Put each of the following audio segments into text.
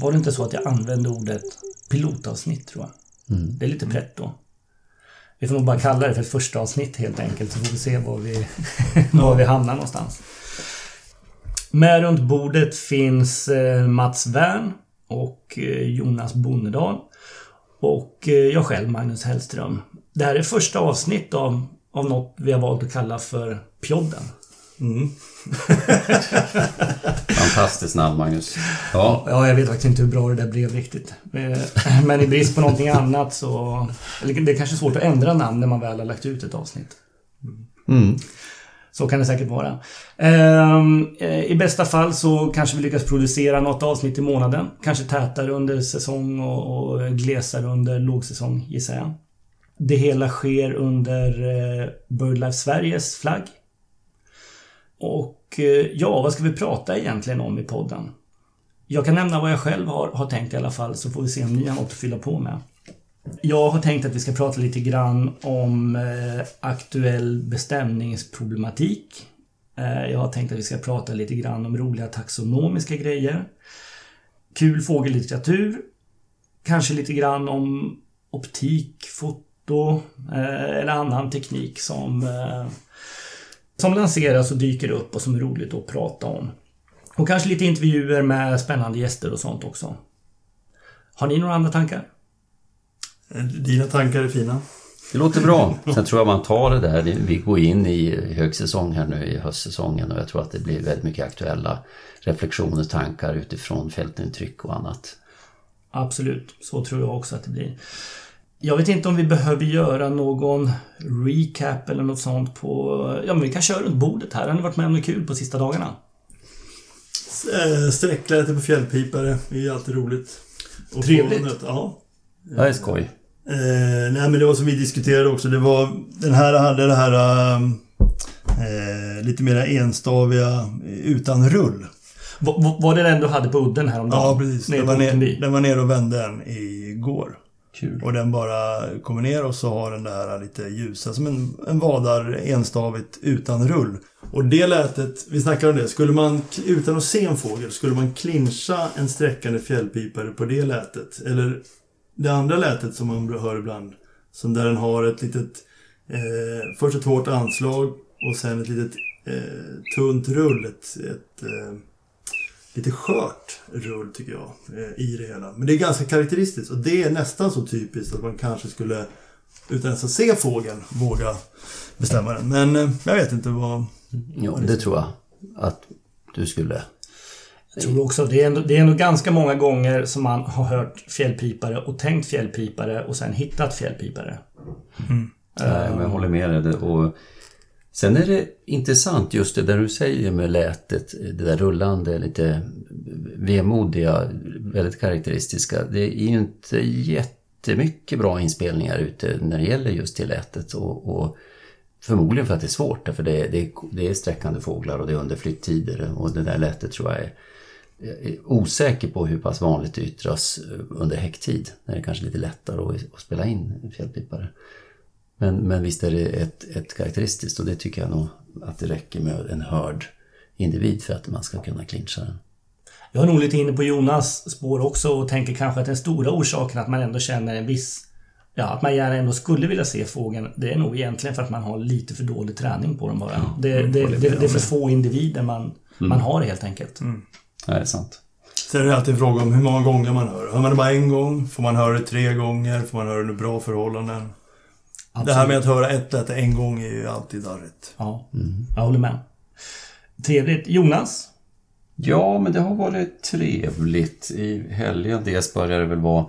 Var det inte så att jag använde ordet pilotavsnitt tror jag? Mm. Det är lite pretto. Vi får nog bara kalla det för ett första avsnitt helt enkelt så får vi se var vi, var vi hamnar någonstans. Med runt bordet finns eh, Mats Wern och eh, Jonas Bonnedal. Och eh, jag själv, Magnus Hellström. Det här är första avsnitt av, av något vi har valt att kalla för Pjodden. Fantastiskt namn Magnus. Ja, Ja, jag vet faktiskt inte hur bra det där blev riktigt. Eh, Men i brist på någonting annat så... Eller det är kanske svårt att ändra namn när man väl har lagt ut ett avsnitt. mm. Så kan det säkert vara. Ehm, eh, I bästa fall så kanske vi lyckas producera något avsnitt i månaden. Kanske tätare under säsong och, och glesare under lågsäsong gissar jag. Det hela sker under eh, BirdLife Sveriges flagg. Och eh, ja, vad ska vi prata egentligen om i podden? Jag kan nämna vad jag själv har, har tänkt i alla fall så får vi se om ni har något att fylla på med. Jag har tänkt att vi ska prata lite grann om eh, aktuell bestämningsproblematik. Eh, jag har tänkt att vi ska prata lite grann om roliga taxonomiska grejer. Kul fågellitteratur. Kanske lite grann om optik, foto eh, eller annan teknik som, eh, som lanseras och dyker upp och som är roligt att prata om. Och kanske lite intervjuer med spännande gäster och sånt också. Har ni några andra tankar? Dina tankar är fina. Det låter bra. Sen tror jag man tar det där. Vi går in i högsäsong här nu i höstsäsongen och jag tror att det blir väldigt mycket aktuella reflektioner, tankar utifrån fältintryck och annat. Absolut, så tror jag också att det blir. Jag vet inte om vi behöver göra någon recap eller något sånt på... Ja, men vi kan köra runt bordet här. Har ni varit med om något kul på sista dagarna? Eh, Sträckläte på fjällpipare är ju alltid roligt. Och Trevligt. nöt- Ja. Det är skoj. Eh, nej men det var som vi diskuterade också. Det var... Den här hade det här... Eh, lite mera enstaviga eh, utan rull. Var, var- det den du hade på udden häromdagen? Ja, precis. Nere Den var, ner, Ottenby? den var ner och vände en igår. Kul. Och den bara kommer ner och så har den det här lite ljusa, som en, en vadar enstavigt utan rull. Och det lätet, vi snackade om det, skulle man utan att se en fågel, skulle man clincha en sträckande fjällpipare på det lätet? Eller det andra lätet som man hör ibland, som där den har ett litet, eh, först ett hårt anslag och sen ett litet eh, tunt rull, ett, ett eh, lite skört rull tycker jag eh, i det hela. Men det är ganska karaktäristiskt och det är nästan så typiskt att man kanske skulle utan ens att se fågeln våga bestämma den. Men eh, jag vet inte vad... Ja, det tror jag att du skulle. Jag tror också det är, ändå, det är ändå ganska många gånger som man har hört fjällpipare och tänkt fjällpipare och sen hittat fjällpipare. Nej, men jag håller med dig. Det- Och sen är det intressant just det där du säger med lätet, det där rullande, lite vemodiga, väldigt karaktäristiska. Det är ju inte jättemycket bra inspelningar ute när det gäller just till lätet. Och, och förmodligen för att det är svårt, för det är, det, är, det är sträckande fåglar och det är under flytttider. Och det där lätet tror jag är jag är osäker på hur pass vanligt det yttras under häcktid, när det är kanske är lite lättare att, spela in fjällpipare. Men, men visst är det ett, ett karaktäristiskt och det tycker jag nog att det räcker med en hörd individ för att man ska kunna clincha den. Jag är nog lite inne på Jonas spår också och tänker kanske att den stora orsaken att man ändå känner en viss... Ja, att man gärna ändå skulle vilja se fågeln. Det är nog egentligen för att man har lite för dålig träning på dem bara. Det, det, det, det är för få individer man, man har helt enkelt. Ja, det är sant. Sen är det alltid en fråga om hur många gånger man hör. Hör man det bara en gång? Får man höra det tre gånger? Får man höra det under bra förhållanden? Det här med att höra ett läte en gång är ju alltid darrigt. Ja, jag håller med. Trevligt. Jonas? Ja, men det har varit trevligt. I helgen dels började det väl vara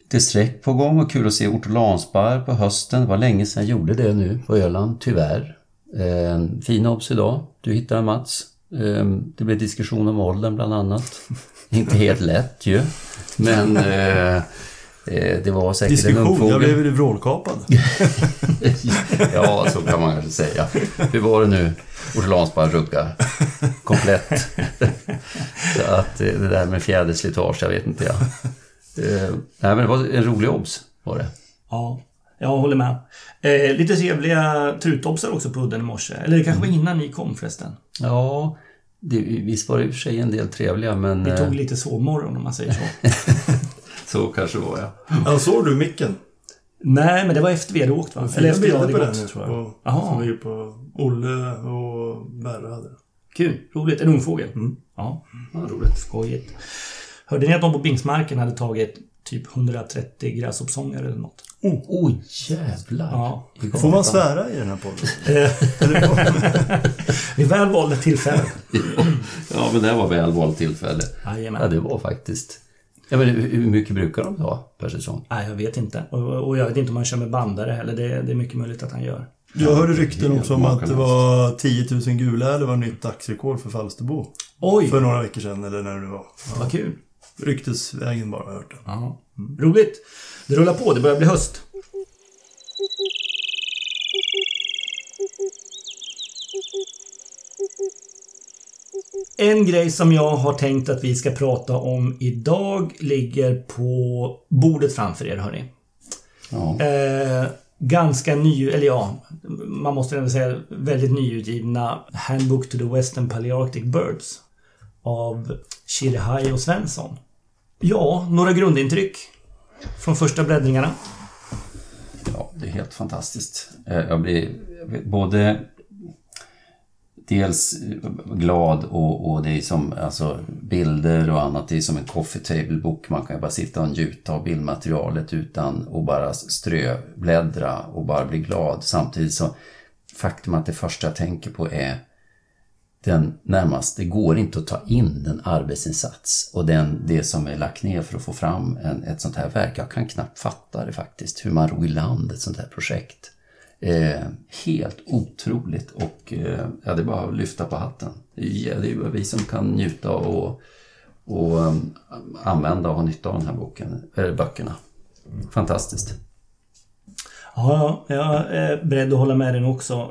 lite streck på gång och kul att se ortolansbarr på hösten. Det var länge sedan jag gjorde det nu på Öland, tyvärr. Eh, fin obs idag. Du hittade Mats. Eh, det blev diskussion om åldern bland annat. Inte helt lätt ju. Men eh, det var säkert en Diskussion, jag ungfågel. blev ju vrålkapad. ja, så kan man kanske säga. Hur var det nu? Ortolansbarr rugga. Komplett. så att eh, det där med fjäderslitage, jag vet inte jag. Eh, nej, men det var en rolig obs var det. Ja, jag håller med. Eh, lite trevliga trutobsar också på udden i morse. Eller det kanske var innan ni kom förresten. Ja, det, visst var det i och för sig en del trevliga men... Vi eh, tog lite sovmorgon om man säger så. Så kanske var jag. Ja, såg du micken? Nej, men det var efter vi hade åkt va? Eller efter jag hade på gått, tror jag. På, Jaha. som ligger på Olle och Berra hade. Kul, roligt. En ungfågel. Mm. Ja, ja, roligt. Skojigt. Hörde ni att de på Bingsmarken hade tagit typ 130 gräshoppsånger eller något? Oj, oh, jävlar! Ja. Får man svära i den här podden? Vid väl valda tillfällen. Ja, men det här var väl valt tillfälle. Jajamän. Ja, det var faktiskt... Ja, men hur mycket brukar de ta per säsong? Nej, jag vet inte. Och, och jag vet inte om han kör med bandare heller. Det, det är mycket möjligt att han gör. Jag hörde rykten också om att det var 10 000 gula det var nytt dagsrekord för Falsterbo. Oj, För några veckor sedan eller när det nu var. vad kul. Ryktesvägen bara har jag hört det. Ja. Roligt. Det rullar på. Det börjar bli höst. En grej som jag har tänkt att vi ska prata om idag ligger på bordet framför er, hörni. Ja. Eh, ganska ny, eller ja, man måste ändå säga väldigt nyutgivna Handbook to the Western Palearctic Birds av Shirihai och Svensson. Ja, några grundintryck från första bläddringarna. Ja, det är helt fantastiskt. Eh, Jag blir jag blir både dels glad och, och det är som alltså, bilder och annat. Det är som en coffee table-bok. Man kan ju bara sitta och njuta av bildmaterialet utan att bara ströbläddra och bara bli glad. Samtidigt så faktum att det första jag tänker på är den närmast, det går inte att ta in den arbetsinsats och den, det som är lagt ner för att få fram en, ett sånt här verk. Jag kan knappt fatta det faktiskt, hur man ror i land ett sånt här projekt. Eh, helt otroligt och eh, ja, det är bara att lyfta på hatten. Det är, ju- det är ju vi som kan njuta och, och um, använda och ha nytta av den här boken, eller böckerna. Fantastiskt. Ja, jag är beredd att hålla med den också.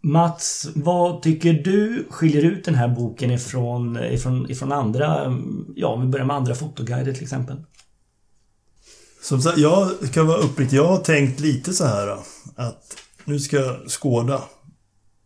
Mats, vad tycker du skiljer ut den här boken ifrån, ifrån, ifrån andra, ja om vi börjar med andra fotoguider till exempel? Som sagt, jag ska vara uppriktig. Jag har tänkt lite så här att nu ska jag skåda.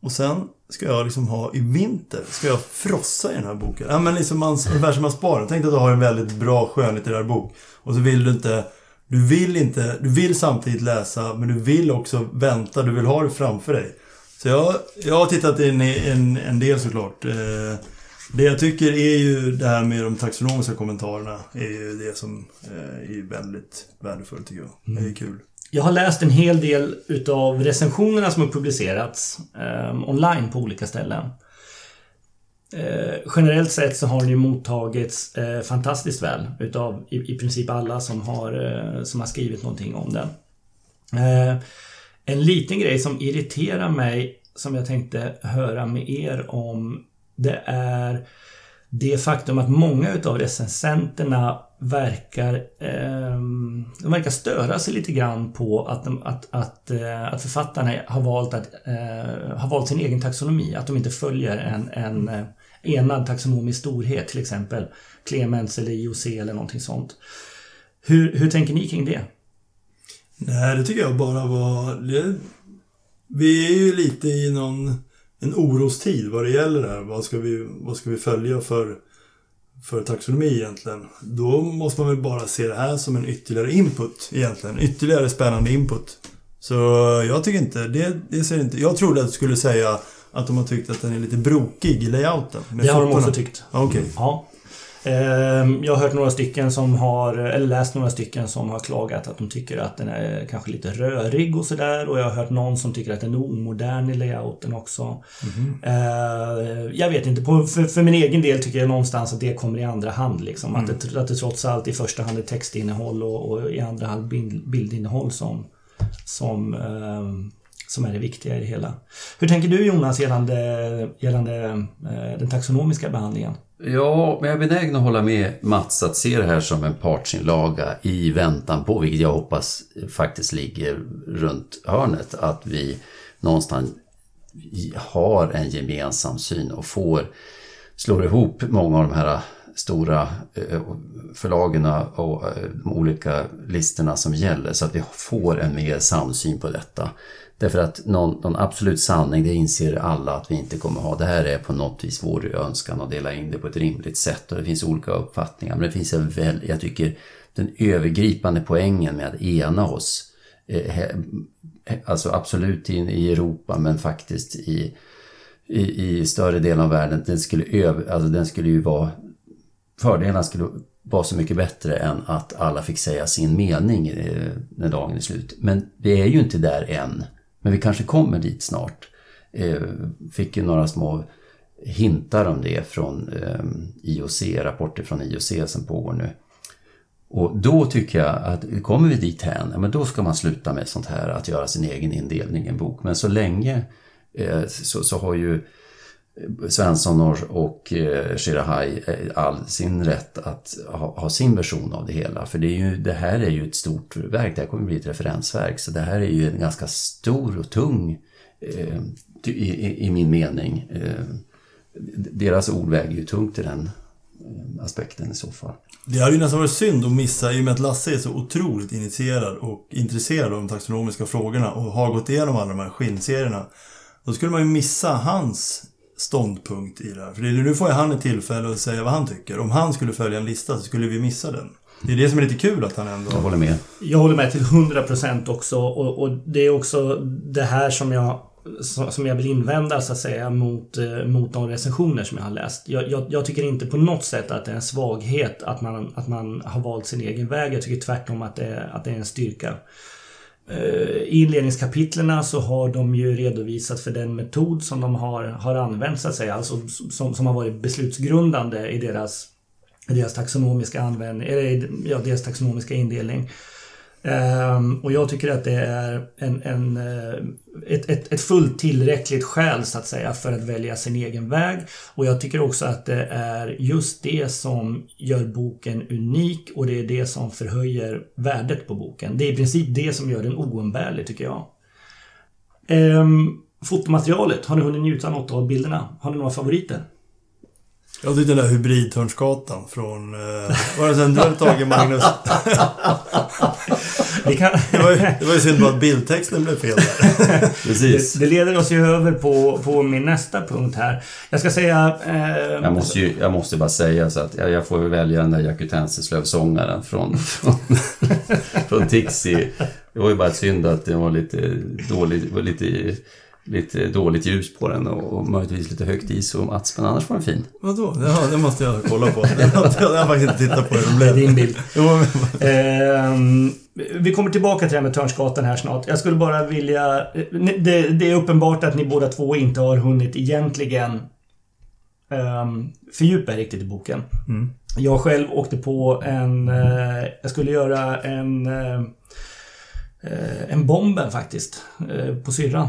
Och sen ska jag liksom ha i vinter, ska jag frossa i den här boken. Ja men liksom man, ungefär som man sparar. Tänk att du har en väldigt bra skönlitterär bok. Och så vill du inte, du vill inte, du vill samtidigt läsa men du vill också vänta, du vill ha det framför dig. Så jag, jag har tittat in i en, en del såklart. Eh, det jag tycker är ju det här med de taxonomiska kommentarerna är ju det som eh, är väldigt värdefullt tycker jag. Det är kul. Jag har läst en hel del utav recensionerna som har publicerats eh, online på olika ställen. Eh, generellt sett så har den ju mottagits eh, fantastiskt väl utav i, i princip alla som har, eh, som har skrivit någonting om den. Eh, en liten grej som irriterar mig som jag tänkte höra med er om det är det faktum att många utav recensenterna verkar, eh, de verkar störa sig lite grann på att, de, att, att, eh, att författarna har valt, att, eh, har valt sin egen taxonomi. Att de inte följer en, en eh, enad taxonomisk storhet, till exempel Clemens eller IOC eller någonting sånt. Hur, hur tänker ni kring det? Nej, det tycker jag bara var... Det, vi är ju lite i någon en orostid vad det gäller det här. Vad ska vi, vad ska vi följa för, för taxonomi egentligen? Då måste man väl bara se det här som en ytterligare input egentligen. Ytterligare spännande input. Så jag tycker inte, det, det ser inte... Jag trodde att du skulle säga att de har tyckt att den är lite brokig i layouten. Det har de också tyckt. Okej. Ja. Ehm, Jag har hört några stycken som har, eller läst några stycken som har klagat att de tycker att den är kanske lite rörig och sådär. Och jag har hört någon som tycker att den är omodern i layouten också. Ehm, Jag vet inte, för, för min egen del tycker jag någonstans att det kommer i andra hand. Liksom. Att, det, att det trots allt i första hand är textinnehåll och, och i andra hand bild, bildinnehåll som, som, ehm, som är det viktiga i det hela. Hur tänker du Jonas gällande, gällande eh, den taxonomiska behandlingen? Ja, men jag är benägen att hålla med Mats att se det här som en partsinlaga i väntan på, vilket jag hoppas faktiskt ligger runt hörnet, att vi någonstans har en gemensam syn och får slår ihop många av de här stora eh, förlagen och eh, de olika listorna som gäller så att vi får en mer samsyn på detta. Därför att någon, någon, absolut sanning, det inser alla att vi inte kommer ha. Det här är på något vis vår önskan att dela in det på ett rimligt sätt och det finns olika uppfattningar. Men det finns en väl, jag tycker den övergripande poängen med att ena oss, eh, alltså absolut in i Europa men faktiskt i, i, i större delen av världen, den skulle, över, alltså den skulle ju vara, fördelarna skulle vara så mycket bättre än att alla fick säga sin mening eh, när dagen är slut. Men vi är ju inte där än. Men vi kanske kommer dit snart. Eh, fick ju några små hintar om det från eh, IOC, rapporter från IOC som pågår nu. Och då tycker jag att kommer vi dit hän, men då ska man sluta med sånt här att göra sin egen indelning i en bok. Men så länge eh, så, så, har ju Svensson och, och eh, Shirahai eh, all sin rätt att ha, ha, sin version av det hela. För det, är ju, det här är ju ett stort verk, det här kommer bli ett referensverk. Så det här är ju en ganska stor och tung, eh, i, i, min mening. Eh, deras ord väger ju tungt i den eh, aspekten i så fall. Det hade ju nästan varit synd att missa i och med att Lasse är så otroligt initierad och intresserad av de taxonomiska frågorna och har gått igenom alla de här skinnserierna. Då skulle man ju missa hans ståndpunkt i det här. För nu får ju han ett tillfälle att säga vad han tycker. Om han skulle följa en lista så skulle vi missa den. Det är det som är lite kul att han ändå... Jag håller med. Jag håller med till 100% också och, och det är också det här som jag som jag vill invända så att säga mot, eh, mot de recensioner som jag har läst. Jag, jag, jag, tycker inte på något sätt att det är en svaghet att man, att man har valt sin egen väg. Jag tycker tvärtom att det, att det är en styrka. Eh, I inledningskapitlerna så har de ju redovisat för den metod som de har, har använt så att säga, alltså som, som har varit beslutsgrundande i deras, deras taxonomiska användning, eller ja, deras taxonomiska indelning. Um, och jag tycker att det är en, en, eh, ett, ett, ett fullt tillräckligt skäl så att säga för att välja sin egen väg. Och jag tycker också att det är just det som gör boken unik och det är det som förhöjer värdet på boken. Det är i princip det som gör den oumbärlig tycker jag. Um, fotomaterialet, har ni hunnit njuta något av bilderna? Har ni några favoriter? Jag tyckte den där hybridtörnsgatan från... Eh, var det sen du hade tagit Magnus? kan... det, var ju, det var ju synd bara att bildtexten blev fel där. Precis. Det, det, leder oss ju över på, på min nästa punkt här. Jag ska säga... Eh, jag, måste ju, jag måste bara säga så att jag, jag får välja den där Jakutensislöv-sångaren från, från, från Tixi. Det var ju bara synd att det var lite dåligt, var lite lite dåligt ljus på den och, möjligtvis lite högt is och mats, men annars var den fin. Vadå? Ja, det måste jag kolla på. jag har faktiskt inte tittat på hur det Din bild. eh, vi kommer tillbaka till det här med Törnsgatan här snart. Jag skulle bara vilja... Det, det, är uppenbart att ni båda två inte har hunnit egentligen um, fördjupa er riktigt i boken. Mm. Jag själv åkte på en... Uh, jag skulle göra en... Uh, en bomben faktiskt. Uh, på syrran.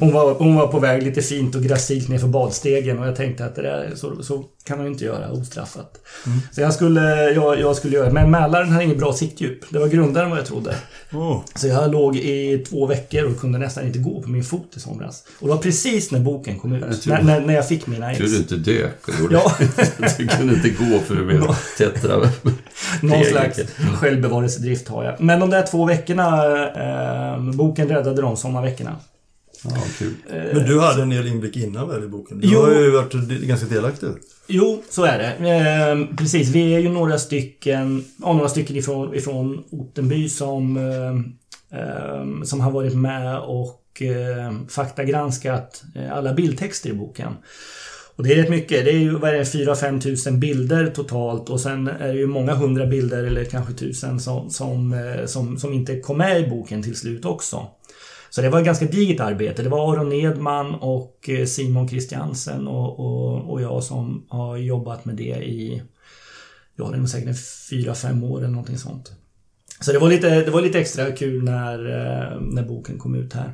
hon, var, hon var på väg lite fint och gracilt nerför badstegen och jag tänkte att det där, så, så kan man ju inte göra ostraffat. Mm. Så jag skulle, jag, jag skulle göra Men Mälaren hade inget bra siktdjup. Det var grundare än vad jag trodde. Oh. Så jag låg i två veckor och kunde nästan inte gå på min fot i somras. Och det var precis när boken kom ut. När, när, när, jag fick mina ex. Tur du inte dök. Ja. du kunde inte gå för du blev tättra. Någon slags självbevarelsedrift har jag. Men de där två veckorna, eh, boken räddade de sommarveckorna. Ja, kul. Men du hade en del inblick innan väl i boken? Du jo, har ju varit ganska delaktig. Jo, så är det. Eh, precis, vi är ju några stycken, ja, några stycken ifrån, ifrån Ottenby som, eh, som har varit med och eh, faktagranskat eh, alla bildtexter i boken. Och det är rätt mycket. Det är ju 4-5 tusen bilder totalt och sen är det ju många hundra bilder eller kanske tusen som, som, eh, som, som inte kom med i boken till slut också. Så det var ett ganska digert arbete. Det var Aron Edman och eh, Simon Christiansen och, och, och jag som har jobbat med det i, ja det är säkert fyra, fem år eller någonting sånt. Så det var lite, det var lite extra kul när, eh, när boken kom ut här.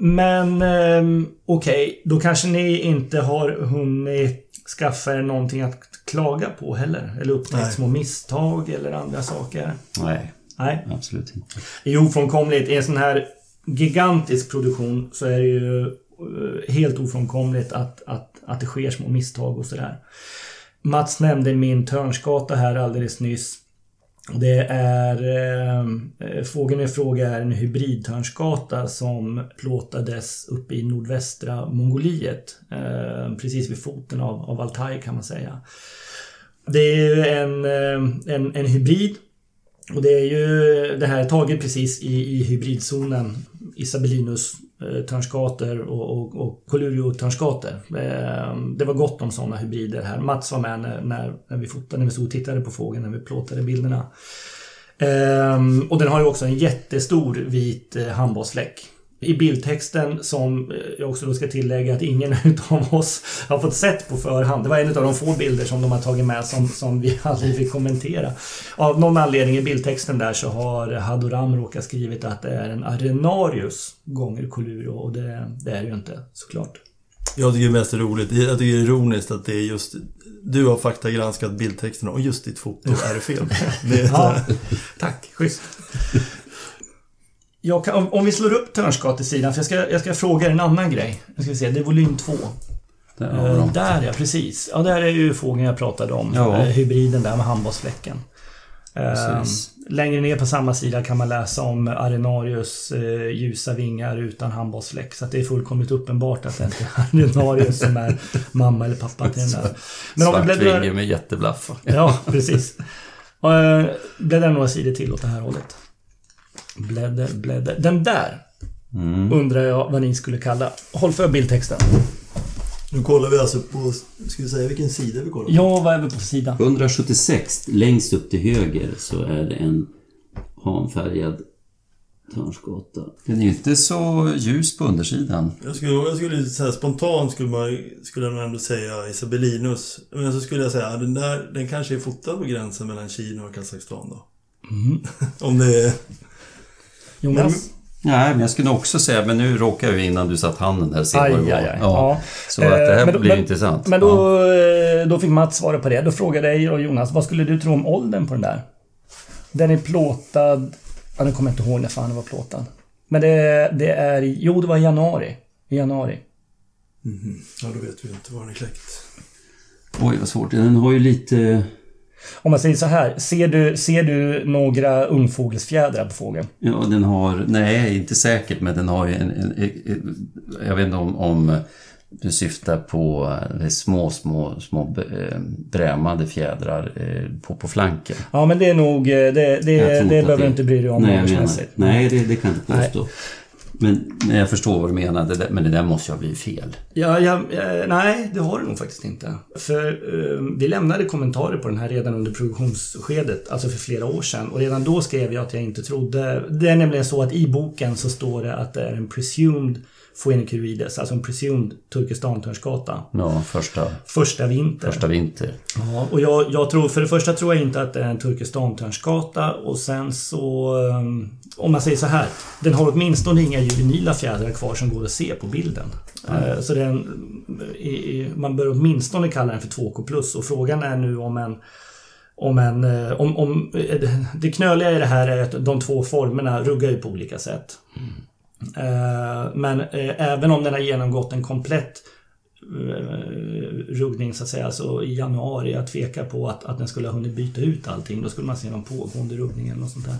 Men eh, okej, okay, då kanske ni inte har hunnit skaffa er någonting att klaga på heller? Eller upptäckt små misstag eller andra saker? Nej. Nej. Absolut inte. Det är ofrånkomligt. I en sån här gigantisk produktion så är det ju eh, helt ofrånkomligt att, att, att det sker små misstag och sådär. Mats nämnde min Törnsgata här alldeles nyss. Det är... Eh, fågeln i fråga är en hybridtörnsgata som plåtades uppe i nordvästra Mongoliet. Eh, precis vid foten av, av Altaj kan man säga. Det är en, eh, en, en hybrid. Och det är ju det här taget precis i, i hybridzonen. Isabellinus eh, törnskater och, och, och Colurio törnskater. Ehm, det var gott om sådana hybrider här. Mats var med när, när, när vi fotade, när vi stod och tittade på fågeln, när vi plåtade bilderna. Ehm, och den har ju också en jättestor vit eh, handbollsfläck. I bildtexten som jag också då ska tillägga att ingen utav oss har fått sett på förhand. Det var en av de få bilder som de har tagit med som, som vi aldrig fick kommentera. Av någon anledning i bildtexten där så har Hadoram råkat skrivit att det är en Arenarius gånger Coluro och det, det är det ju inte såklart. Jag tycker det är mest roligt, jag tycker det är ironiskt att det är just du har faktagranskat bildtexterna och just ditt foto är fel. Det är ja, tack, schysst. Kan, om, om, vi slår upp Törnsgatesidan, för jag ska, jag ska fråga er en annan grej. Jag ska se, det är volym 2. Där, uh, där ja, precis. Ja, där är ju fågeln jag pratade om. Ja. Uh, hybriden där med handbollsfläcken. Uh, längre ner på samma sida kan man läsa om Arenarius uh, ljusa vingar utan handbollsfläck. Så det är fullkomligt uppenbart att det inte är Arenarius som är mamma eller pappa till den där. Men Svart bläddrar... vinge med jätteblaff. ja, precis. Bläddrar några sidor till åt det här hållet. Blädder, blädder. Den där mm. undrar jag vad ni skulle kalla. Håll för bildtexten. Nu kollar vi alltså på, ska vi säga vilken sida vi kollar på? Ja, vad är vi på sidan? 176, längst upp till höger så är det en hanfärgad Törnsgata. Den är inte så ljus på undersidan. Jag skulle, jag skulle säga spontant skulle man skulle jag ändå säga Isabellinus. Men så skulle jag säga den där, den kanske är fotad på gränsen mellan Kina och Kazakstan då. Mm. Om det är... Jonas? Nej, men jag skulle också säga, men nu råkar jag innan du satt handen där se vad det var. Ja. ja. Så att det här men, blir men, intressant. Men då, ja. Eh, då fick Mats svara på det. Då frågade jag och Jonas, vad skulle du tro om åldern på den där? Den är plåtad... Ja, nu kommer jag inte ihåg när fan den var plåtad. Men det, det är... Jo, det var i januari. I januari. Mm. Ja, då vet vi inte var den är kläckt. Oj, vad svårt. Den har ju lite... Om man säger så här, ser du, ser du några ungfågelsfjädrar på fågeln? Ja, den har, nej inte säkert, men den har ju en, en, en jag vet inte om, om du syftar på små, små, små eh, brämade fjädrar eh, på, på flanken. Ja, men det är nog, det, det, det behöver du inte bry dig om nej, nej, det, det kan jag inte påstå. Nej. Men, men jag förstår vad du menar, det där, men det där måste ju ha blivit fel. Ja, ja, eh, nej, det har det nog faktiskt inte. För eh, vi lämnade kommentarer på den här redan under produktionsskedet, alltså för flera år sedan. Och redan då skrev jag att jag inte trodde... Det är nämligen så att i boken så står det att det är en presumed Phoenicurides, alltså en presumed Turkestan-törnsgata. Ja, första, första vinter. Första vinter. Ja, och jag, jag, tror, för det första tror jag inte att det är en Turkestan-törnsgata och sen så... Um, om man säger så här. Den har åtminstone inga juvenila fjädrar kvar som går att se på bilden. Mm. Så den, man bör åtminstone kalla den för 2K+. Och frågan är nu om en om en... Eh, om, om, eh, det knöliga i det här är att de två formerna ruggar ju på olika sätt. Mm. Eh, men eh, även om den har genomgått en komplett ruggning så att säga, alltså i januari. Jag tvekar på att, att den skulle ha hunnit byta ut allting. Då skulle man se någon pågående ruggning eller något sånt där.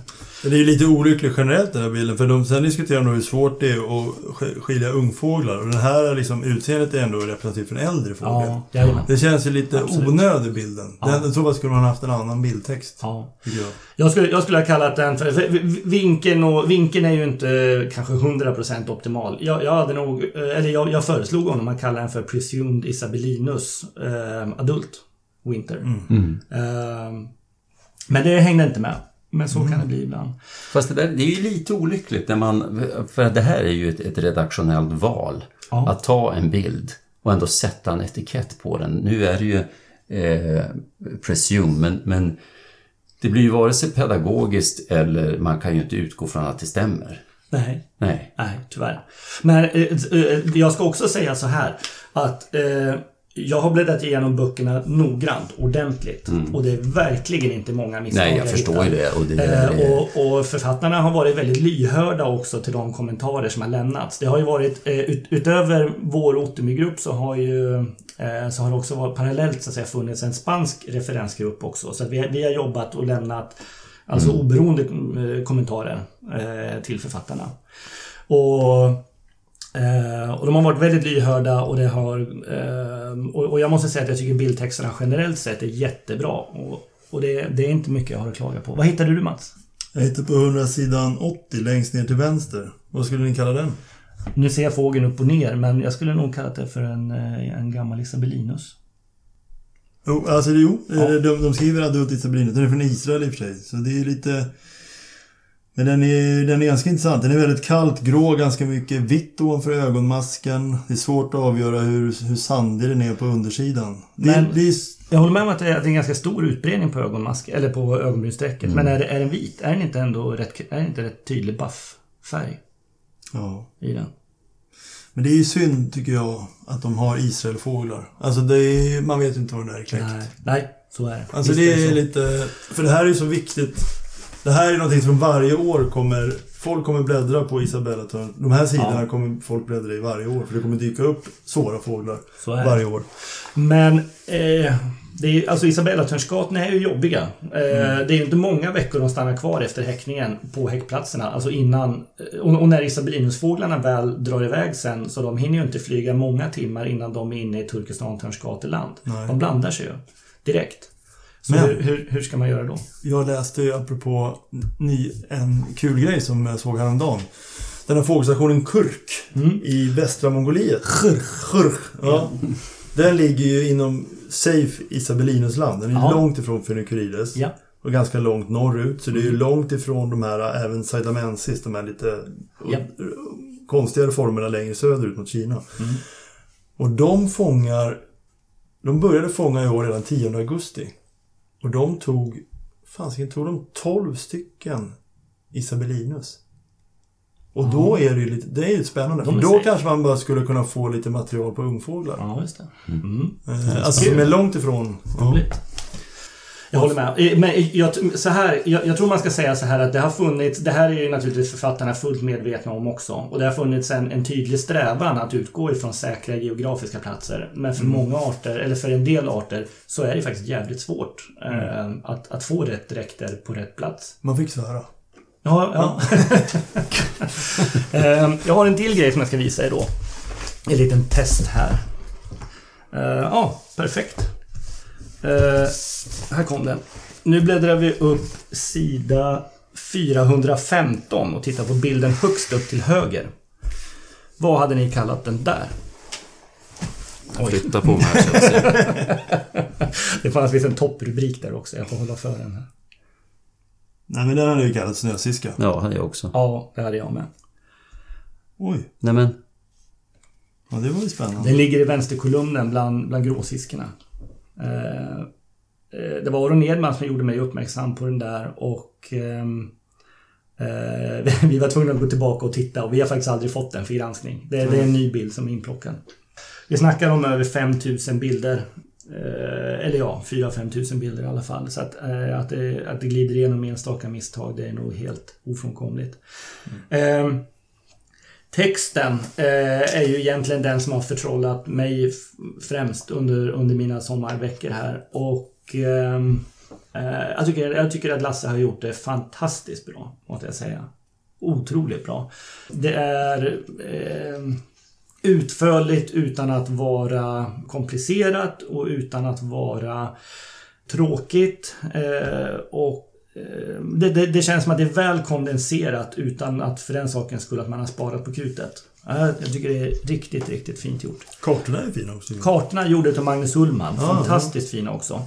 Det är ju lite olyckligt generellt den här bilden. För de, sen diskuterar de hur svårt det är att skilja ungfåglar. Och den här liksom, utseendet är ändå representativt för en äldre fågel. Ja, det känns ju lite Absolut. onödig bilden. Ja. Den, så skulle man haft en annan bildtext. Ja. Jag. Jag, skulle, jag skulle ha kallat den för... för vinkeln, och, vinkeln är ju inte kanske 100% optimal. Jag, jag hade nog... Eller jag, jag föreslog honom att kalla den för presumed Isabellinus eh, adult winter. Mm. Mm. Eh, men det hängde inte med. Men så mm. kan det bli ibland. Fast det, där, det är ju lite olyckligt när man... För det här är ju ett, ett redaktionellt val. Ja. Att ta en bild och ändå sätta en etikett på den. Nu är det ju eh, presume, men, men det blir ju vare sig pedagogiskt eller man kan ju inte utgå från att det stämmer. Nej. Nej. Nej, tyvärr. Men eh, eh, jag ska också säga så här att eh, jag har bläddrat igenom böckerna noggrant, ordentligt. Mm. Och det är verkligen inte många misstag Nej, jag förstår ju det. Och, det, eh, och, och, författarna har varit väldigt lyhörda också till de kommentarer som har lämnats. Det har ju varit, eh, ut, utöver vår Ottermy-grupp så har ju eh, så har det också varit parallellt så att säga funnits en spansk referensgrupp också. Så vi, vi har jobbat och lämnat Alltså oberoende eh, kommentarer eh, till författarna. Och, eh, och de har varit väldigt lyhörda och det har... Eh, och, och jag måste säga att jag tycker bildtexterna generellt sett är jättebra. Och, och det, det är inte mycket jag har att klaga på. Vad hittade du Mats? Jag hittar på 100 sidan 80 längst ner till vänster. Vad skulle ni kalla den? Nu ser jag fågeln upp och ner, men jag skulle nog kalla det för en, eh, en gammal Isabelinus. Jo, alltså jo. Ja. De, de skriver adult isabellinus. Den är från Israel i och för sig. Så det är lite... Men den är, den är ganska intressant. Den är väldigt kallt grå, ganska mycket vitt ovanför ögonmasken. Det är svårt att avgöra hur, hur sandig den är på undersidan. Det, Men- det är, Jag håller med om att det är, är en ganska stor utbredning på ögonmask, eller på ögonbrynsstrecket. Men är, är den vit? Är den inte ändå rätt, är den inte rätt tydlig buff-färg ja. i den? Men det är ju synd, tycker jag, att de har Israelfåglar. Alltså är, man vet ju inte vad den är kläckt. Nej, nej, så är det. Alltså Visst det är så. lite... För det här är ju så viktigt. Det här är någonting som varje år kommer... Folk kommer bläddra på Isabella Törn. De här sidorna Ja. kommer folk bläddra i varje år. För det kommer dyka upp svåra fåglar varje år. Men eh, det är, alltså Isabellatörnsgatorna är ju jobbiga. Eh, Det är ju inte många veckor de stannar kvar efter häckningen på häckplatserna. Alltså innan... Och, och när Isabelinusfåglarna väl drar iväg sen så de hinner ju inte flyga många timmar innan de är inne i Turkestan Törnsgateland. Nej. De blandar sig ju direkt. Så Men- hur, hur, hur ska man göra då? Jag läste ju apropå ny, en kul grej som jag såg häromdagen. Den här fågelstationen Kurk Mm. i västra Mongoliet. Kurk. Ja. Den ligger ju inom safe Isabelinusland. Den är Ja. långt ifrån Phoenicurides. Ja. Och ganska långt norrut. Så det är ju långt ifrån de här, även Saidamensis, de här lite Ja. konstigare formerna längre söderut mot Kina. Och de fångar, de började fånga i år redan 10 augusti. Och de tog, fasiken tog de 12 stycken Isabelinus. Och då är det ju lite, det är ju spännande. De är då safe. kanske man bara skulle kunna få lite material på ungfåglar. Ja, just det. Mm. Eh, Alltså som är långt ifrån. Ja. Jag håller med. Eh, Men jag, så här, jag, jag tror man ska säga så här att det har funnits, det här är ju naturligtvis författarna fullt medvetna om också. Och det har funnits en, en tydlig strävan att utgå ifrån säkra geografiska platser. Men för många arter, eller för en del arter, så är det faktiskt jävligt svårt eh, att, att få rätt dräkter på rätt plats. Man fick svära. Ja, ja. Eh, jag har en till grej som jag ska visa er då. En liten test här. Eh, Ja, perfekt. Eh, här kom den. Nu bläddrar vi upp sida 415 och tittar på bilden högst upp till höger. Vad hade ni kallat den där? Oj. Flytta på mig här. Det fanns visst en topprubrik där också. Jag får hålla för den här. Nej men den hade ju kallats snösiska. Ja, hade jag också. Ja, det hade jag med. Oj, Nej men, ja det var ju spännande. Den ligger i vänsterkolumnen bland, bland gråsiskorna. Eh, eh, det var Aron Edman som gjorde mig uppmärksam på den där och ehm, eh, vi var tvungna att gå tillbaka och titta och vi har faktiskt aldrig fått den för granskning. Det, är en ny bild som är inplockad. Vi snackar om över 5000 bilder. Eller ja, 4-5 tusen bilder i alla fall. Så att, att, det, att det glider igenom enstaka misstag, det är nog helt ofrånkomligt. Eh, Texten eh, är ju egentligen den som har förtrollat mig främst under, under mina sommarveckor här. Och ehm, eh, jag, tycker, jag tycker att Lasse har gjort det fantastiskt bra, måste jag säga. Otroligt bra. Det är eh, utförligt utan att vara komplicerat och utan att vara tråkigt. Eh, och det, det, det känns som att det är väl kondenserat utan att för den sakens skull att man har sparat på krutet. Ja, Jag tycker det är riktigt, riktigt fint gjort. Kartorna är fina också. Kartorna gjorde av Magnus Ullman. Ja, Fantastiskt fina också.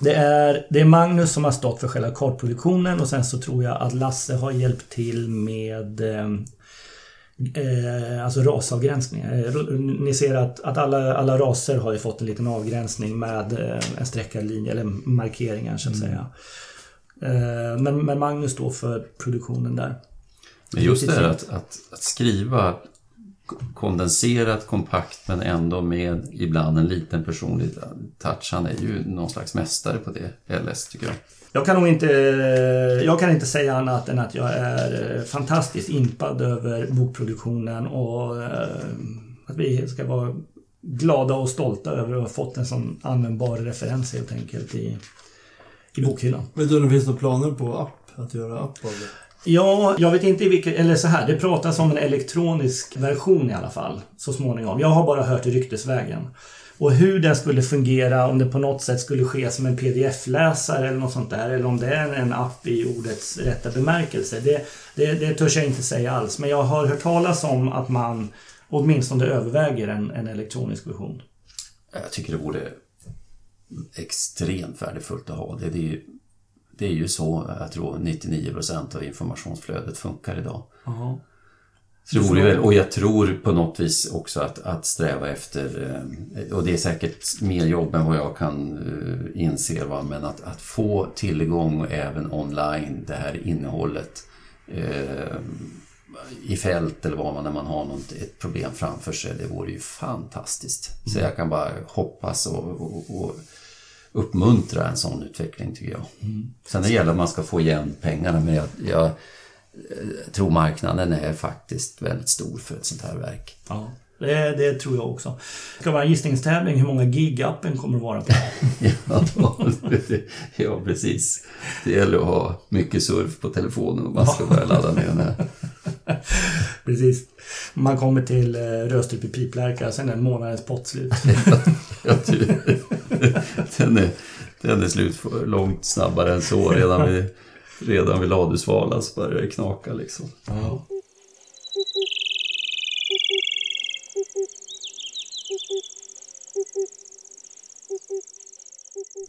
Det är, det är Magnus som har stått för själva kartproduktionen och sen så tror jag att Lasse har hjälpt till med eh, eh, alltså rasavgränsning. Eh, Ni ser att, att alla, alla raser har ju fått en liten avgränsning med eh, en streckad linje eller markeringar så att säga. Eh, men, men Magnus står för produktionen där. men just det här att, att, att skriva kondenserat, kompakt men ändå med ibland en liten personlig touch. Han är ju någon slags mästare på det, LS tycker jag. Jag kan nog inte, jag kan inte säga annat än att jag är eh, fantastiskt impad över bokproduktionen och eh, att vi ska vara glada och stolta över att ha fått en sån användbar referens helt enkelt i, i bokhyllan. Vet du om det finns några planer på app? Att göra app av det? Ja, jag vet inte i vilket... Eller så här, det pratas om en elektronisk version i alla fall. Så småningom. Jag har bara hört ryktesvägen. Och hur den skulle fungera, om det på något sätt skulle ske som en pdf-läsare eller något sånt där. Eller om det är en app i ordets rätta bemärkelse. Det, det, det törs jag inte säga alls. Men jag har hört talas om att man åtminstone överväger en, en elektronisk version. Jag tycker det vore extremt värdefullt att ha det. Det är ju, det är ju så jag tror 99 procent av informationsflödet funkar idag. Aha. Vore väl, och jag tror på något vis också att, att sträva efter, eh, och det är säkert mer jobb än vad jag kan uh, inse, va? men att, att få tillgång även online, det här innehållet uh, i fält eller vad man när man har något, ett problem framför sig, det vore ju fantastiskt. Mm. Så jag kan bara hoppas och, och, och uppmuntra en sån utveckling tycker jag. Mm. Sen det gäller att man ska få igen pengarna men jag, jag tror marknaden är faktiskt väldigt stor för ett sånt här verk. Ja, det, det tror jag också. Det ska vara en gissningstävling hur många gig appen kommer att vara på. ja, ja, precis. Det gäller att ha mycket surf på telefonen om man ska börja ladda ner den här. Precis. Man kommer till eh, Rödstrup i piplärka, sen är månadens pott slut. ja, den, är, den är slut långt snabbare än så. Redan vid, redan vid Ladusvala så börjar det knaka liksom. Ja.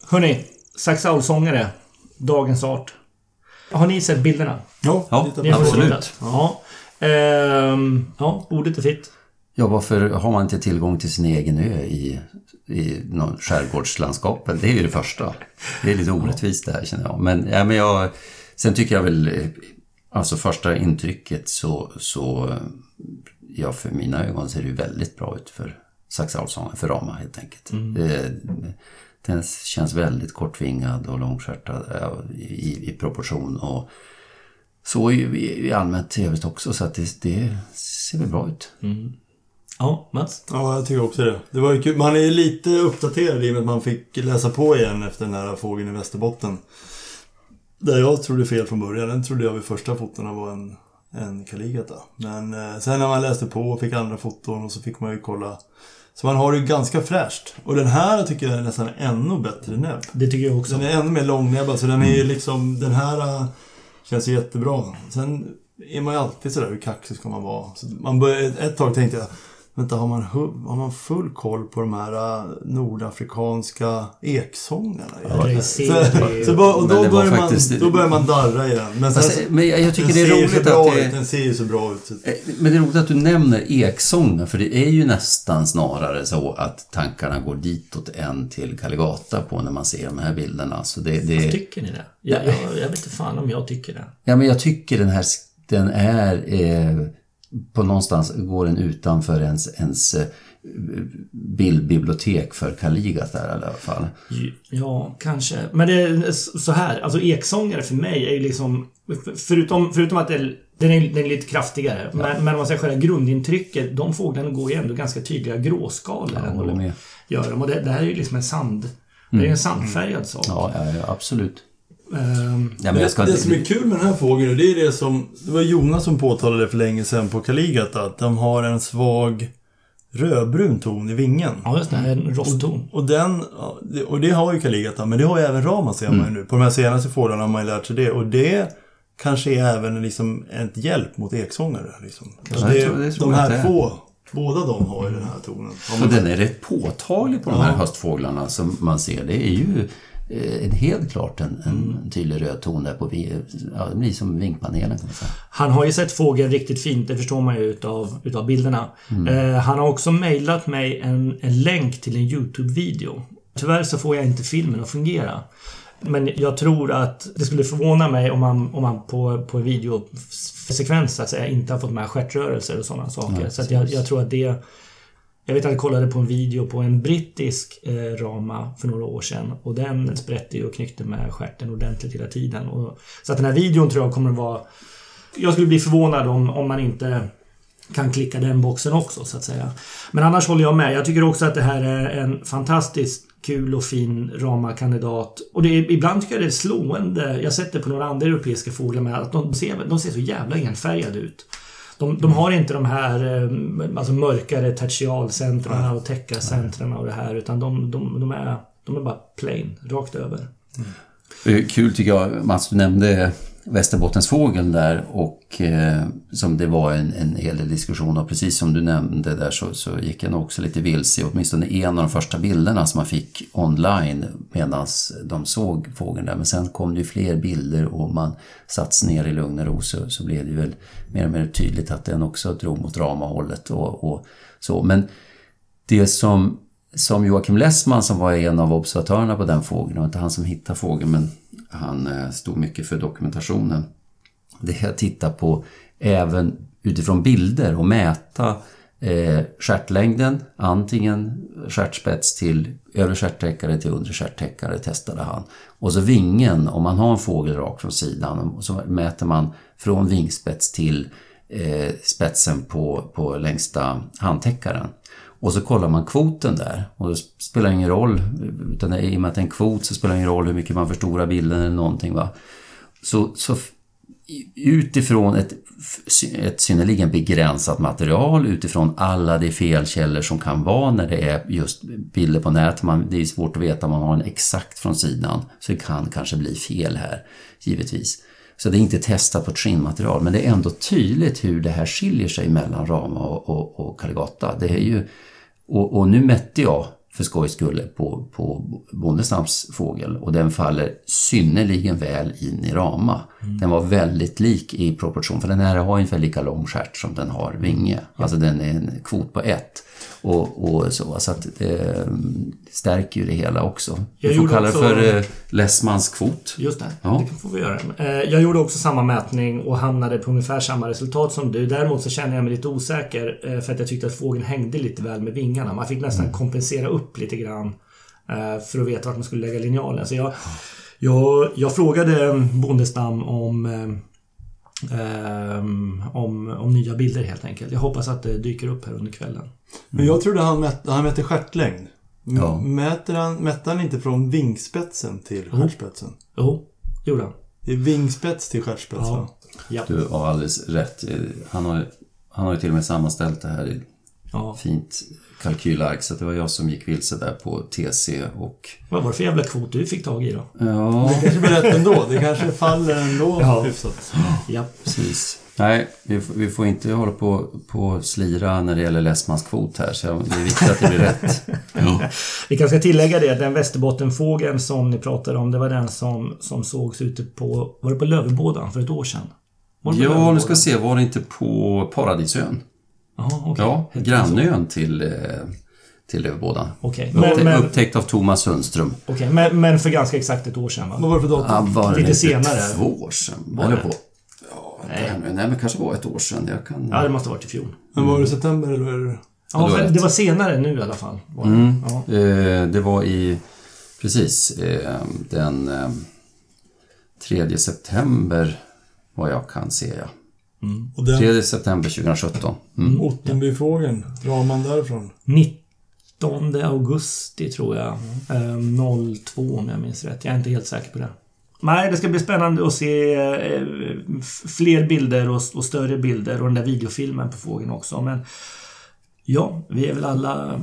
Hörni, Saxaul-sångare, Dagens Art. Har ni sett bilderna? Ja, ja absolut. Ja. Ehm, ja, ordet är fritt. Ja, varför har man inte tillgång till sin egen ö i, i någon skärgårdslandskapen? Det är ju det första. Det är lite orättvist det här känner jag. Men, ja, men jag, sen tycker jag väl, alltså första intrycket så, så ja, för mina ögon ser det ju väldigt bra ut för saxalsången, för Rama helt enkelt. Mm. Det, den känns väldigt kortvingad och långskärtad i, i proportion. Och så i, i allmänt trevligt också så att det, det ser väl bra ut. Mm. Ja, Mats? Ja, jag tycker också det. det var ju kul. Man är lite uppdaterad i och med att man fick läsa på igen efter den här fågeln i Västerbotten. Där jag trodde fel från början. Den trodde jag vid första fotona var en, en Kaligata. Men eh, sen när man läste på och fick andra foton och så fick man ju kolla. Så man har det ganska fräscht. Och den här tycker jag är nästan ännu bättre näbb. Det tycker jag också. Den är ännu mer långnäbbad. Så den är ju liksom, den här känns jättebra. Sen är man ju alltid sådär, hur kaxig ska man vara? Så man började, ett tag tänkte jag, Vänta, har man, har man full koll på de här äh, nordafrikanska eksångarna? Ja, så, så, och då, börjar faktiskt... man, då börjar man darra i den. Men, sen, alltså, men jag tycker det är roligt att det... Den ser ju så bra ut. Eh, men det är roligt att du nämner eksångar, för det är ju nästan snarare så att tankarna går ditåt än till Kaligata på när man ser de här bilderna. Så det, det... Tycker ni det? Jag, jag, jag vet inte fan om jag tycker det. Ja, men jag tycker den här, den är... Eh, på någonstans går den utanför ens, ens eh, bildbibliotek för Kaligat där i alla fall. Ja, kanske. Men det är så här, alltså eksångare för mig är ju liksom... Förutom, förutom att det, den, är, den är lite kraftigare. Ja. Men, men om man säger själva grundintrycket, de fåglarna går ju ändå ganska tydliga gråskalor. Ja, med. Gör de. Och det, det här är ju liksom en sand... Det är en mm. sandfärgad sak. Ja, ja absolut. Um, ja, det, det som är kul med den här fågeln, det är det som... Det var Jonas som påtalade för länge sedan på Kaligata, att de har en svag rödbrun ton i vingen. Ja, just det. En rostton. Och, och, den, och det har ju Kaligata, men det har ju även Rama ser man ju mm. nu. På de här senaste fåglarna har man ju lärt sig det. Och det kanske är även liksom ett hjälp mot eksångare. Liksom. Ja, det, tror, det de här två, båda de har ju den här tonen. Och den är rätt påtaglig på de här höstfåglarna som man ser. Det är ju eh, helt klart en, en tydlig röd ton där på ja, det blir som vinkpanelen kan man säga. Han har ju sett fågeln riktigt fint, det förstår man ju utav, utav bilderna. Mm. Eh, han har också mejlat mig en, en länk till en YouTube-video. Tyvärr så får jag inte filmen att fungera. Men jag tror att det skulle förvåna mig om man, om man på, på videosekvens så att säga inte har fått med stjärtrörelser och sådana saker. Ja, så jag, jag tror att det jag vet att jag kollade på en video på en brittisk eh, rama för några år sedan och den sprätte ju och knyckte med skärten ordentligt hela tiden. Och, så att den här videon tror jag kommer att vara... Jag skulle bli förvånad om, om man inte kan klicka den boxen också så att säga. Men annars håller jag med. Jag tycker också att det här är en fantastiskt kul och fin rama kandidat. Och det är, ibland tycker jag det är slående. Jag har sett det på några andra europeiska fåglar med att de ser, de ser så jävla enfärgade ut. De, de har inte de här eh, alltså mörkare tertialcentren och täckarcentren och det här utan de, de, de, är, de är bara plain, rakt över. Mm. Kul tycker jag, Mats, du nämnde Västerbottensfågeln där och eh, som det var en, en hel del diskussion och precis som du nämnde där så, så gick jag nog också lite vilse åtminstone en av de första bilderna som man fick online medan de såg fågeln där. Men sen kom det ju fler bilder och man satt ner i lugn och ro så, så blev det väl mer och mer tydligt att den också drog mot ramahållet och, och så. Men det som som Joakim Lessman som var en av observatörerna på den fågeln, det var inte han som hittade fågeln men han eh, stod mycket för dokumentationen. Det är att titta på även utifrån bilder och mäta eh, stjärtlängden, antingen stjärtspets till övre stjärttäckare till undre stjärttäckare testade han. Och så vingen, om man har en fågel rakt från sidan, så mäter man från vingspets till eh, spetsen på, på längsta handtäckaren. Och så kollar man kvoten där och det spelar ingen roll, utan i och med att det är en kvot så spelar det ingen roll hur mycket man förstorar bilden eller någonting. Va? Så, så utifrån ett, ett synnerligen begränsat material, utifrån alla de felkällor som kan vara när det är just bilder på nätet. man, det är svårt att veta om man har en exakt från sidan, så det kan kanske bli fel här, givetvis. Så det är inte testat på ett skinnmaterial, men det är ändå tydligt hur det här skiljer sig mellan Rama och, och, och Caligata. Det är ju och, och, nu mätte jag för skojs skull på, på Bondestams fågel och den faller synnerligen väl in i Rama. Mm. Den var väldigt lik i proportion, för den här har ungefär lika lång stjärt som den har vinge. Alltså den är en kvot på ett. Och, och så, så att det stärker ju det hela också. Vi får kalla det för eh, Lessmans kvot. Just det, ja. det får vi göra. Eh, jag gjorde också samma mätning och hamnade på ungefär samma resultat som du. Däremot så känner jag mig lite osäker eh, för att jag tyckte att fågeln hängde lite väl med vingarna. Man fick nästan mm. kompensera upp lite grann eh, för att veta vart man skulle lägga linjalen. Så jag, jag, jag frågade Bondestam om Um, om, om nya bilder helt enkelt. Jag hoppas att det dyker upp här under kvällen. Men jag trodde han, mät, han mätte stjärtlängd. Ja. Mäter han, mätte han inte från vingspetsen till stjärtspetsen? Jo, oh. gjorde han. Det är vingspets till stjärtspets ja. va? Ja. Du har alldeles rätt. Han har, han har ju till och med sammanställt det här i ja. fint kalkylark så det var jag som gick vilse där på TC och... Vad var det för jävla kvot du fick tag i då? Ja... Det kanske blir rätt ändå. Det kanske faller ändå ja. hyfsat. Ja, precis. Nej, vi, vi får inte hålla på, på slira när det gäller Lessmans kvot här, så det är viktigt att det blir rätt. Ja. Vi kanske ska tillägga det att den Västerbottenfågeln som ni pratade om, det var den som, som sågs ute på, var det på Lövebådan för ett år sedan? Ja, nu ska vi se, var det inte på Paradisön? Aha, okay. Ja, grannön till, eh, till Lövbådan. Okay. Men, men, upptäckt av Thomas Sundström. Okay. Men, men för ganska exakt ett år sedan va? Vad var det för datum? Ja, var Lite senare. två år sedan. Var det? På. Ja, nej. nej, men kanske var ett år sedan. Jag kan... Ja, det måste ha varit i fjol. Men var det september eller? Ja, det var, det var senare nu i alla fall. Var det. Mm. Ja. Eh, det var i, precis, eh, den eh, 3 september vad jag kan se, ja. Mm. Och den... 3 september 2017. Mm. Ottenbyfågeln, raman därifrån? 19 augusti tror jag. Mm. Ehm, 02 om jag minns rätt. Jag är inte helt säker på det. Nej, det ska bli spännande att se eh, fler bilder och, och, större bilder och den där videofilmen på fågeln också. Men ja, vi är väl alla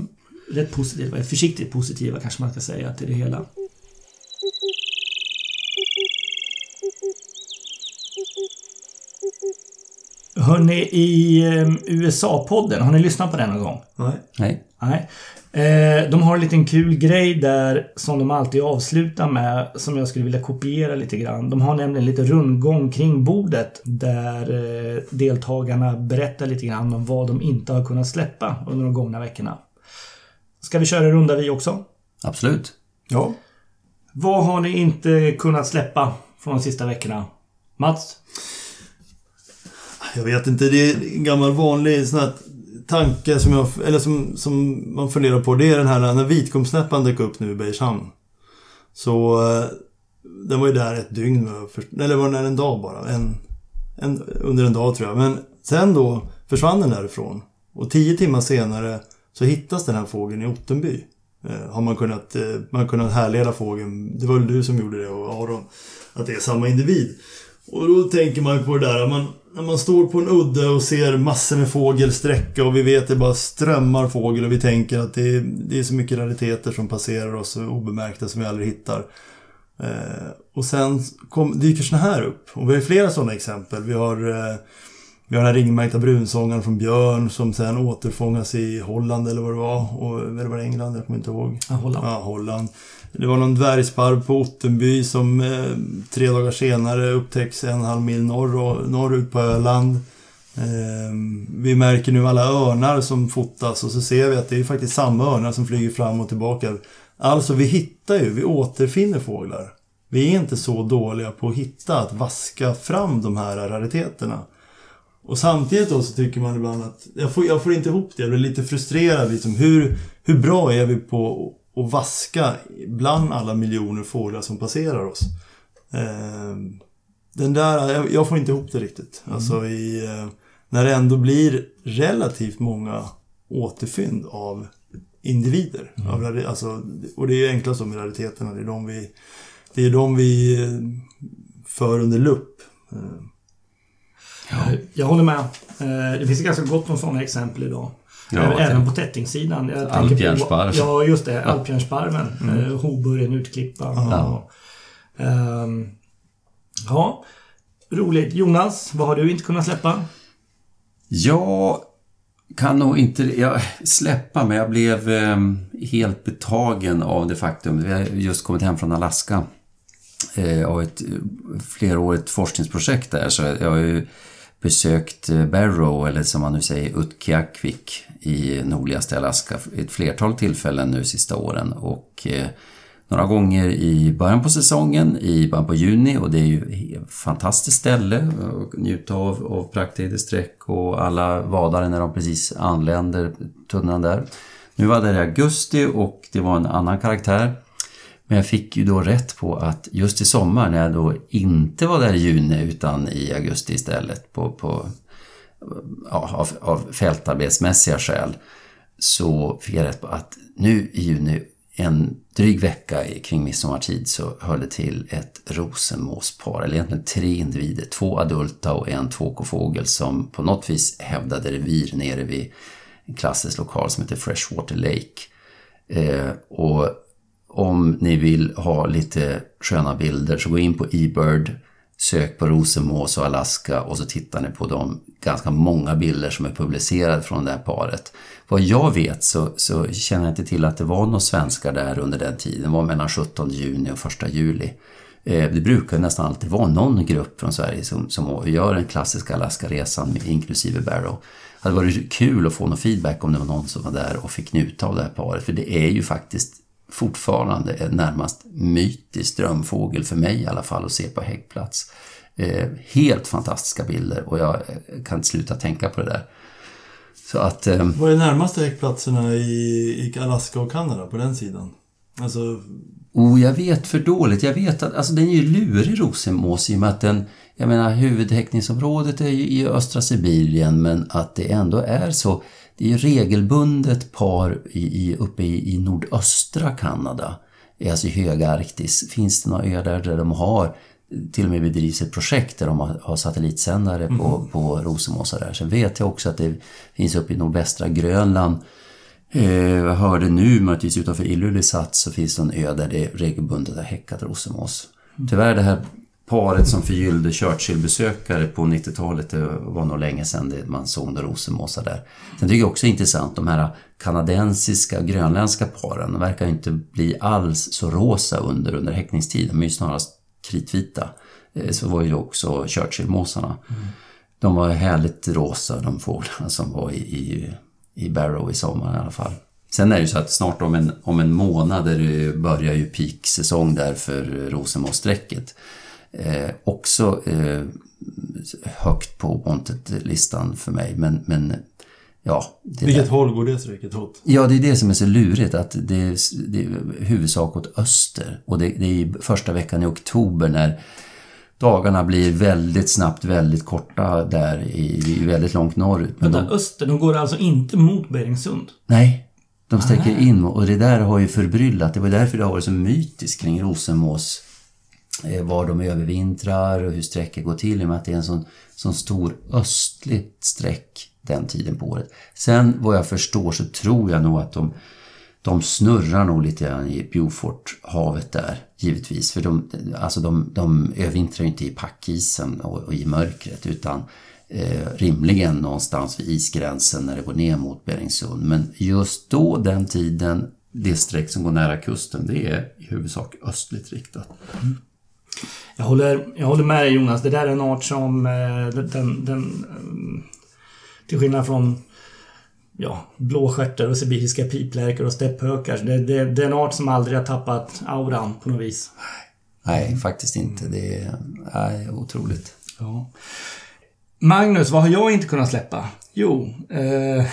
rätt positiva, försiktigt positiva kanske man ska säga till det hela. Hörni, i ehm, USA-podden, har ni lyssnat på den någon gång? Nej. Nej. Nej. Eh, de har en liten kul grej där som de alltid avslutar med som jag skulle vilja kopiera lite grann. De har nämligen lite rundgång kring bordet där eh, deltagarna berättar lite grann om vad de inte har kunnat släppa under de gångna veckorna. Ska vi köra en runda vi också? Absolut. Ja. Vad har ni inte kunnat släppa från de sista veckorna? Mats? Jag vet inte, det är en gammal vanlig sån här tanke som, jag, eller som, som man funderar på. Det är den här när vitkomsnäppan dök upp nu i Bergshamn. Så eh, den var ju där ett dygn, eller var den där en dag bara? En, en, under en dag tror jag. Men sen då försvann den därifrån. Och tio timmar senare så hittas den här fågeln i Ottenby. Eh, har man kunnat, eh, man kunnat härleda fågeln, det var väl du som gjorde det och Aron, att det är samma individ. Och då tänker man på det där, man, när man står på en udde och ser massor med fågel sträcka och vi vet att det bara strömmar fågel och vi tänker att det är, det är så mycket rariteter som passerar oss obemärkta som vi aldrig hittar. Eh, och sen kom, dyker såna här upp. Och vi har flera sådana exempel. Vi har, eh, vi har den här ringmärkta brunsångaren från Björn som sen återfångas i Holland eller vad det var. Och, eller var det England? Jag kommer inte ihåg. Ja, Holland. Ja, Holland. Det var någon dvärgsparv på Ottenby som eh, tre dagar senare upptäcks en halv mil norr, norrut på Öland. Eh, vi märker nu alla örnar som fotas och så ser vi att det är faktiskt samma örnar som flyger fram och tillbaka. Alltså vi hittar ju, vi återfinner fåglar. Vi är inte så dåliga på att hitta, att vaska fram de här rariteterna. Och samtidigt då så tycker man ibland att jag får, jag får inte ihop det. Jag blir lite frustrerad. Liksom. Hur, hur bra är vi på att vaska bland alla miljoner fåglar som passerar oss? Eh, den där, jag, får inte ihop det riktigt. Mm. Alltså i, eh, när det ändå blir relativt många återfynd av individer. Mm. Av, alltså, och det är ju enklast med rariteterna. Det är de vi, det är de vi eh, för under lupp. Eh, Ja. Jag håller med. Eh, det finns ganska gott om sådana exempel idag. Ja, Även på tättingssidan. Alpbjörnsparv. Ja, just det. Alpbjörnsparven. Mm. mm. Hoburgen, utklippa. Ja. Um, ja, roligt. Jonas, vad har du inte kunnat släppa? Jag kan nog inte jag, släppa, men jag blev eh, helt betagen av det faktum. Vi har just kommit hem från Alaska eh, av ett flerårigt forskningsprojekt där. Så jag har ju besökt eh, Barrow, eller som man nu säger Utqiagvik i nordligaste Alaska ett flertal tillfällen nu sista åren. Och eh, några gånger i början på säsongen, i början på juni och det är ju ett fantastiskt ställe att njuta av, av praktidesträck och alla vadare när de precis anländer tunnan där. Nu var det i augusti och det var en annan karaktär. Men jag fick ju då rätt på att just i sommar när jag då inte var där i juni utan i augusti istället på, på ja, av, av fältarbetsmässiga skäl så fick jag rätt på att nu i juni en dryg vecka kring midsommartid så höll det till ett rosenmåspar, eller egentligen tre individer, två adulta och en tvåkofågel som på något vis hävdade revir nere vid en klassisk lokal som heter Freshwater Lake. Eh, och om ni vill ha lite sköna bilder så gå in på eBird, sök på rosenmås och Alaska och så tittar ni på de ganska många bilder som är publicerade från det här paret. Vad jag vet så, så känner jag inte till att det var några svenskar där under den tiden. Det var mellan 17 juni och 1 juli. Eh, det brukar nästan alltid vara någon grupp från Sverige som, som gör den klassiska Alaska-resan inklusive Barrow. Det hade varit kul att få någon feedback om det var någon som var där och fick njuta av det här paret. För det är ju faktiskt fortfarande en närmast mytisk drömfågel för mig i alla fall att se på häggplats. Eh, helt fantastiska bilder och jag kan inte sluta tänka på det där. Så att, eh, Vad är närmaste häckplatserna i, i Alaska och Kanada på den sidan? Alltså... Oh, jag vet för dåligt. Jag vet att alltså, den är ju lurig rosenmås i och med att den, jag menar huvudhäckningsområdet är ju i östra Sibirien men att det ändå är så det är regelbundet par i, i, uppe i, i nordöstra Kanada, alltså i höga Arktis. Finns det några öar där, där de har till och med bedrivs ett projekt där de har, har satellitsändare mm. på, på rosenmåsar där. Sen vet jag också att det finns uppe i nordvästra Grönland. Eh, jag hörde nu möjligtvis utanför Ilulissat så finns det en ö där det regelbundet har häckat rosenmås. Mm. Tyvärr det här paret som förgyllde Churchill-besökare på 90-talet, det var nog länge sedan det, man såg några rosenmåsar där. Sen tycker jag också det är intressant, de här kanadensiska grönländska paren, de verkar inte bli alls så rosa under, under häckningstiden, de är ju snarast kritvita. Eh, så var ju också Churchill-måsarna. Mm. De var härligt rosa, de fåglarna som var i, i, i Barrow i sommar i alla fall. Sen är det ju så att snart om en, om en månad det börjar ju peaksäsong där för rosenmåssträcket. Eh, också eh, högt på wanted-listan för mig, men, men ja. Vilket där. håll går det strecket åt? Ja, det är det som är så lurigt, att det är, det är huvudsak åt öster. Och det, det är första veckan i oktober när dagarna blir väldigt snabbt väldigt korta där i, i väldigt långt norrut. Men Vänta, de... öster, de går alltså inte mot Beringsund? Nej, De sträcker in och det där har ju förbryllat. Det var därför det har varit så mytiskt kring Rosenmås. Eh, var de övervintrar och hur sträckor går till i och med att det är en sån, sån stor östligt sträck den tiden på året. Sen vad jag förstår så tror jag nog att de, de snurrar nog lite grann i Beauforthavet där, givetvis. För de, alltså de, de övervintrar inte i packisen och, och i mörkret utan eh, rimligen någonstans vid isgränsen när det går ner mot Beringsund. Men just då, den tiden, det streck som går nära kusten, det är i huvudsak östligt riktat. Mm. Jag håller, jag håller med dig Jonas. Det där är en art som eh, den, den eh, till skillnad från ja, blåstjärtar och sibiriska piplärkor och stepphökar. Det, det, det är en art som aldrig har tappat auran på något vis. Nej, faktiskt inte. Det är, nej, otroligt. Ja. Magnus, vad har jag inte kunnat släppa? Jo... Eh,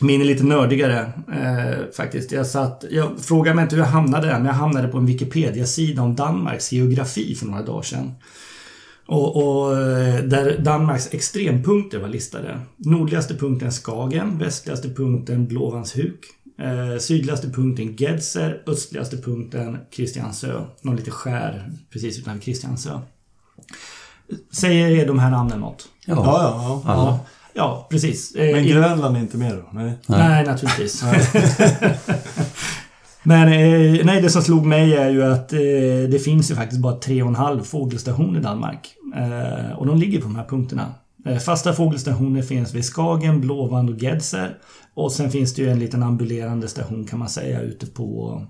min är lite nördigare eh, faktiskt. Jag, satt, jag frågar mig inte hur jag hamnade där, men jag hamnade på en Wikipedia-sida om Danmarks geografi för några dagar sedan. Och, och, eh, där Danmarks extrempunkter var listade. Nordligaste punkten Skagen, västligaste punkten Blåvandshuk, eh, sydligaste punkten Gedser, östligaste punkten Kristiansö. Någon lite skär precis utanför Kristiansö. Säger er de här namnen något? Ja, ja, ja. ja. ja precis. Men eh, Grönland är inte med då? Nej, nej naturligtvis. Men eh, nej, det som slog mig är ju att eh, det finns ju faktiskt bara tre och en halv fågelstation i Danmark. Eh, och de ligger på de här punkterna. Eh, fasta fågelstationer finns vid Skagen, Blåvand och Gedser. Och sen finns det ju en liten ambulerande station kan man säga ute på,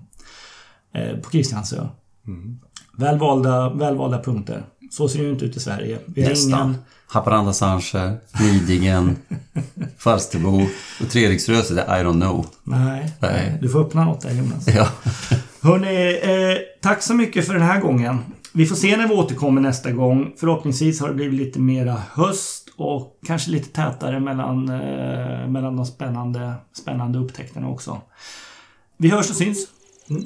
eh, på Kristiansö. Mm. Välvalda, välvalda punkter. Så ser det ju inte ut i Sverige. Vi har Nästan. ingen... Haparanda Sanche, Nidingen, Falsterbo och Treriksröset, I don't know. Nej, Nej, du får öppna något där Jonas. Ja. Hörni, eh, tack så mycket för den här gången. Vi får se när vi återkommer nästa gång. Förhoppningsvis har det blivit lite mera höst och kanske lite tätare mellan, eh, mellan de spännande, spännande upptäckterna också. Vi hörs och syns. Mm.